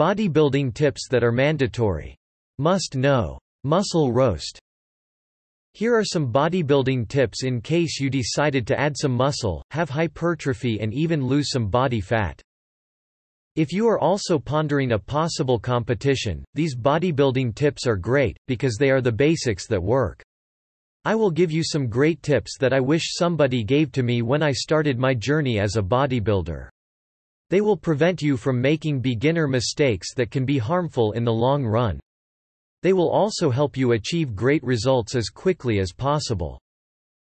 Bodybuilding tips that are mandatory. Must know. Muscle roast. Here are some bodybuilding tips in case you decided to add some muscle, have hypertrophy and even lose some body fat. If you are also pondering a possible competition, these bodybuilding tips are great, because they are the basics that work. I will give you some great tips that I wish somebody gave to me when I started my journey as a bodybuilder. They will prevent you from making beginner mistakes that can be harmful in the long run. They will also help you achieve great results as quickly as possible.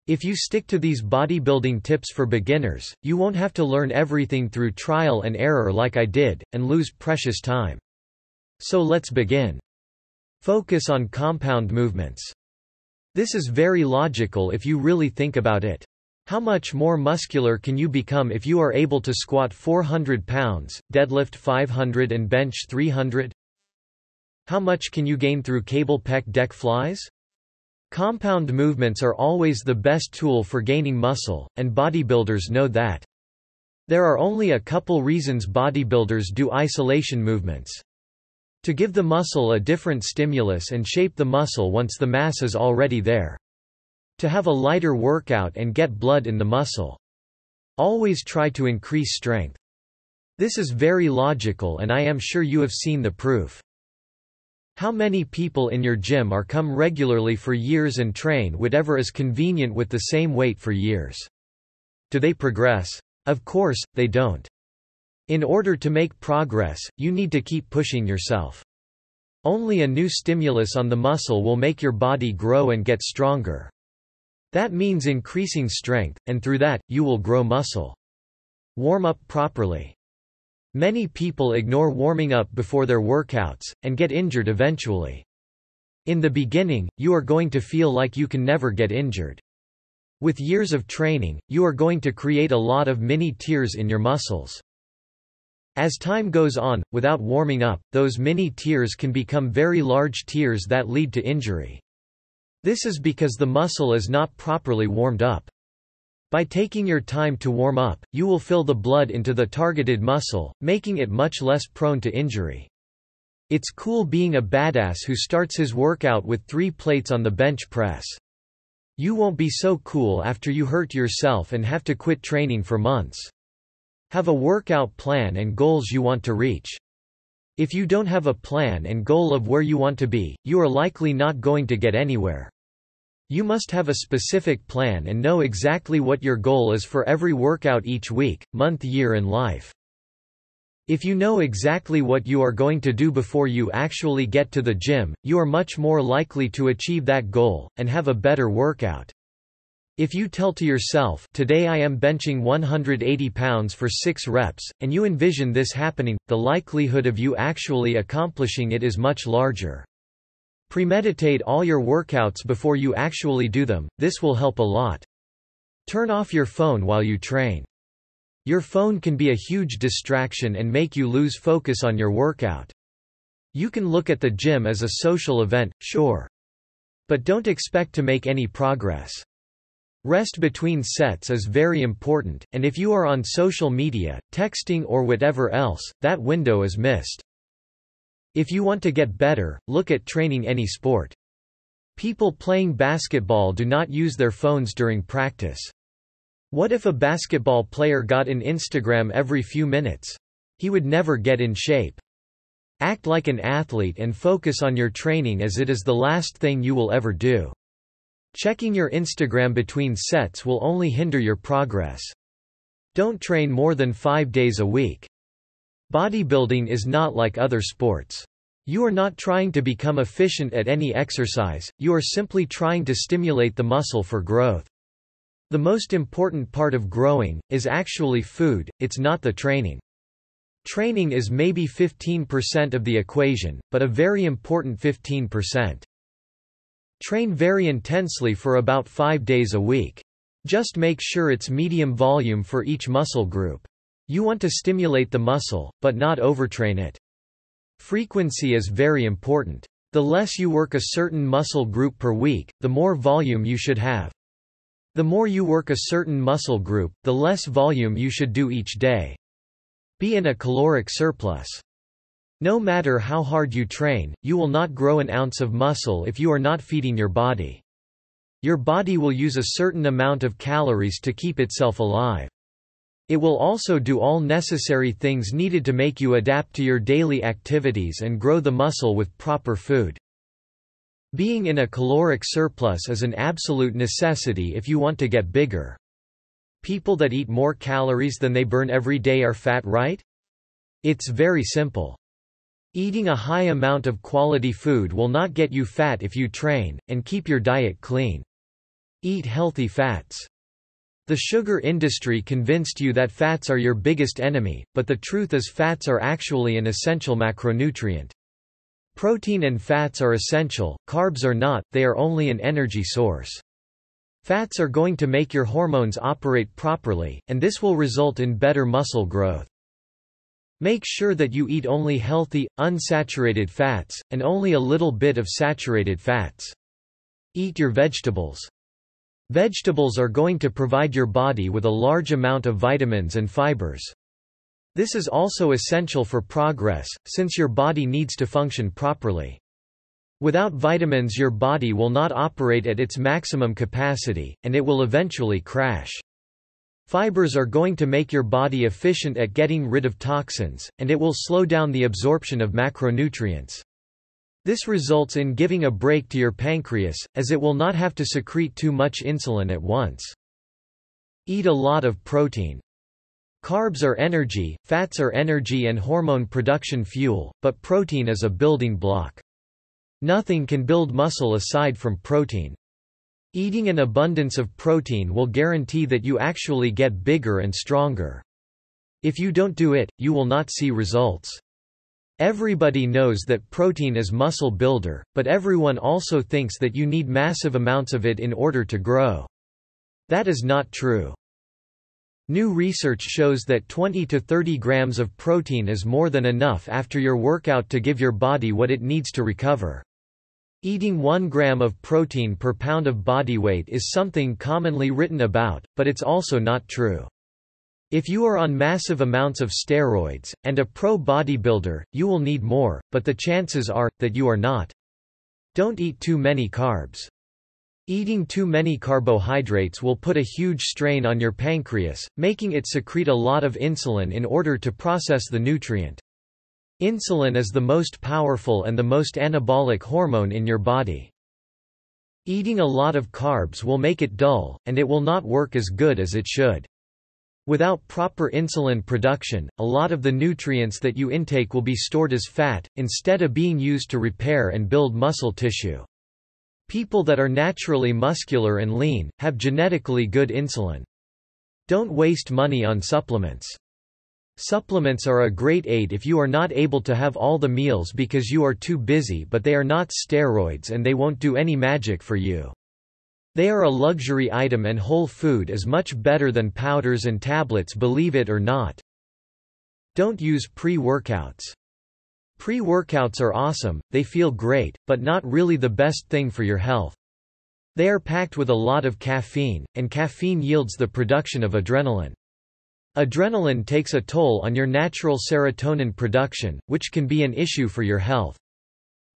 If you stick to these bodybuilding tips for beginners, you won't have to learn everything through trial and error like I did, and lose precious time. So let's begin. Focus on compound movements. This is very logical if you really think about it. How much more muscular can you become if you are able to squat 400 pounds, deadlift 500 and bench 300? How much can you gain through cable pec deck flies? Compound movements are always the best tool for gaining muscle, and bodybuilders know that. There are only a couple reasons bodybuilders do isolation movements. To give the muscle a different stimulus and shape the muscle once the mass is already there. To have a lighter workout and get blood in the muscle. Always try to increase strength. This is very logical and I am sure you have seen the proof. How many people in your gym are come regularly for years and train whatever is convenient with the same weight for years? Do they progress? Of course, they don't. In order to make progress, you need to keep pushing yourself. Only a new stimulus on the muscle will make your body grow and get stronger. That means increasing strength, and through that, you will grow muscle. Warm up properly. Many people ignore warming up before their workouts, and get injured eventually. In the beginning, you are going to feel like you can never get injured. With years of training, you are going to create a lot of mini tears in your muscles. As time goes on, without warming up, those mini tears can become very large tears that lead to injury. This is because the muscle is not properly warmed up. By taking your time to warm up, you will fill the blood into the targeted muscle, making it much less prone to injury. It's cool being a badass who starts his workout with three plates on the bench press. You won't be so cool after you hurt yourself and have to quit training for months. Have a workout plan and goals you want to reach. If you don't have a plan and goal of where you want to be, you are likely not going to get anywhere. You must have a specific plan and know exactly what your goal is for every workout each week, month year and life. If you know exactly what you are going to do before you actually get to the gym, you are much more likely to achieve that goal, and have a better workout. If you tell to yourself, today I am benching 180 pounds for 6 reps, and you envision this happening, the likelihood of you actually accomplishing it is much larger. Premeditate all your workouts before you actually do them, this will help a lot. Turn off your phone while you train. Your phone can be a huge distraction and make you lose focus on your workout. You can look at the gym as a social event, sure. But don't expect to make any progress. Rest between sets is very important, and if you are on social media, texting or whatever else, that window is missed. If you want to get better, look at training any sport. People playing basketball do not use their phones during practice. What if a basketball player got an Instagram every few minutes? He would never get in shape. Act like an athlete and focus on your training as it is the last thing you will ever do. Checking your Instagram between sets will only hinder your progress. Don't train more than five days a week. Bodybuilding is not like other sports. You are not trying to become efficient at any exercise, you are simply trying to stimulate the muscle for growth. The most important part of growing, is actually food, it's not the training. Training is maybe 15% of the equation, but a very important 15%. Train very intensely for about 5 days a week. Just make sure it's medium volume for each muscle group. You want to stimulate the muscle, but not overtrain it. Frequency is very important. The less you work a certain muscle group per week, the more volume you should have. The more you work a certain muscle group, the less volume you should do each day. Be in a caloric surplus. No matter how hard you train, you will not grow an ounce of muscle if you are not feeding your body. Your body will use a certain amount of calories to keep itself alive. It will also do all necessary things needed to make you adapt to your daily activities and grow the muscle with proper food. Being in a caloric surplus is an absolute necessity if you want to get bigger. People that eat more calories than they burn every day are fat right? It's very simple. Eating a high amount of quality food will not get you fat if you train, and keep your diet clean. Eat healthy fats. The sugar industry convinced you that fats are your biggest enemy, but the truth is fats are actually an essential macronutrient. Protein and fats are essential, carbs are not, they are only an energy source. Fats are going to make your hormones operate properly, and this will result in better muscle growth. Make sure that you eat only healthy, unsaturated fats, and only a little bit of saturated fats. Eat your vegetables. Vegetables are going to provide your body with a large amount of vitamins and fibers. This is also essential for progress, since your body needs to function properly. Without vitamins your body will not operate at its maximum capacity, and it will eventually crash. Fibers are going to make your body efficient at getting rid of toxins, and it will slow down the absorption of macronutrients. This results in giving a break to your pancreas, as it will not have to secrete too much insulin at once. Eat a lot of protein. Carbs are energy, fats are energy and hormone production fuel, but protein is a building block. Nothing can build muscle aside from protein. Eating an abundance of protein will guarantee that you actually get bigger and stronger. If you don't do it, you will not see results. Everybody knows that protein is muscle builder, but everyone also thinks that you need massive amounts of it in order to grow. That is not true. New research shows that 20 to 30 grams of protein is more than enough after your workout to give your body what it needs to recover. Eating 1 gram of protein per pound of body weight is something commonly written about, but it's also not true. If you are on massive amounts of steroids, and a pro bodybuilder, you will need more, but the chances are, that you are not. Don't eat too many carbs. Eating too many carbohydrates will put a huge strain on your pancreas, making it secrete a lot of insulin in order to process the nutrient. Insulin is the most powerful and the most anabolic hormone in your body. Eating a lot of carbs will make it dull, and it will not work as good as it should. Without proper insulin production, a lot of the nutrients that you intake will be stored as fat, instead of being used to repair and build muscle tissue. People that are naturally muscular and lean, have genetically good insulin. Don't waste money on supplements. Supplements are a great aid if you are not able to have all the meals because you are too busy but they are not steroids and they won't do any magic for you. They are a luxury item and whole food is much better than powders and tablets believe it or not. Don't use pre-workouts. Pre-workouts are awesome, they feel great, but not really the best thing for your health. They are packed with a lot of caffeine, and caffeine yields the production of adrenaline. Adrenaline takes a toll on your natural serotonin production, which can be an issue for your health.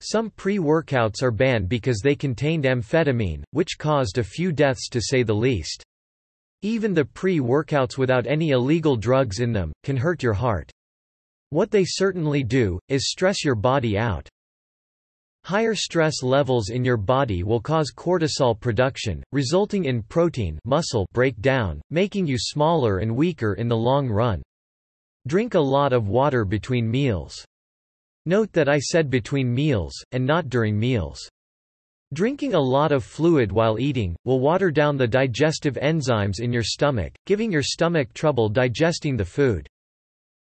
Some pre-workouts are banned because they contained amphetamine, which caused a few deaths to say the least. Even the pre-workouts without any illegal drugs in them, can hurt your heart. What they certainly do, is stress your body out. Higher stress levels in your body will cause cortisol production, resulting in protein muscle breakdown, making you smaller and weaker in the long run. Drink a lot of water between meals. Note that I said between meals, and not during meals. Drinking a lot of fluid while eating, will water down the digestive enzymes in your stomach, giving your stomach trouble digesting the food.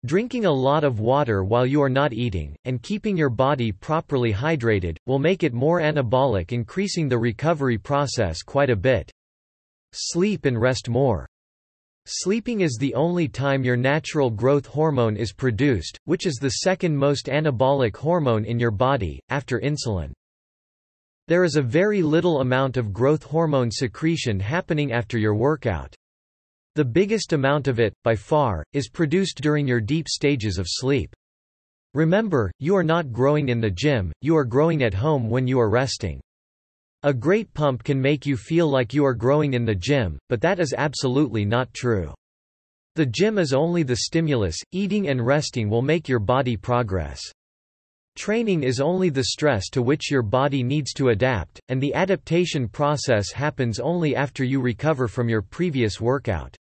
Drinking a lot of water while you are not eating, and keeping your body properly hydrated, will make it more anabolic increasing the recovery process quite a bit. Sleep and rest more. Sleeping is the only time your natural growth hormone is produced, which is the second most anabolic hormone in your body, after insulin. There is a very little amount of growth hormone secretion happening after your workout. The biggest amount of it, by far, is produced during your deep stages of sleep. Remember, you are not growing in the gym, you are growing at home when you are resting. A great pump can make you feel like you are growing in the gym, but that is absolutely not true. The gym is only the stimulus, eating and resting will make your body progress. Training is only the stress to which your body needs to adapt, and the adaptation process happens only after you recover from your previous workout.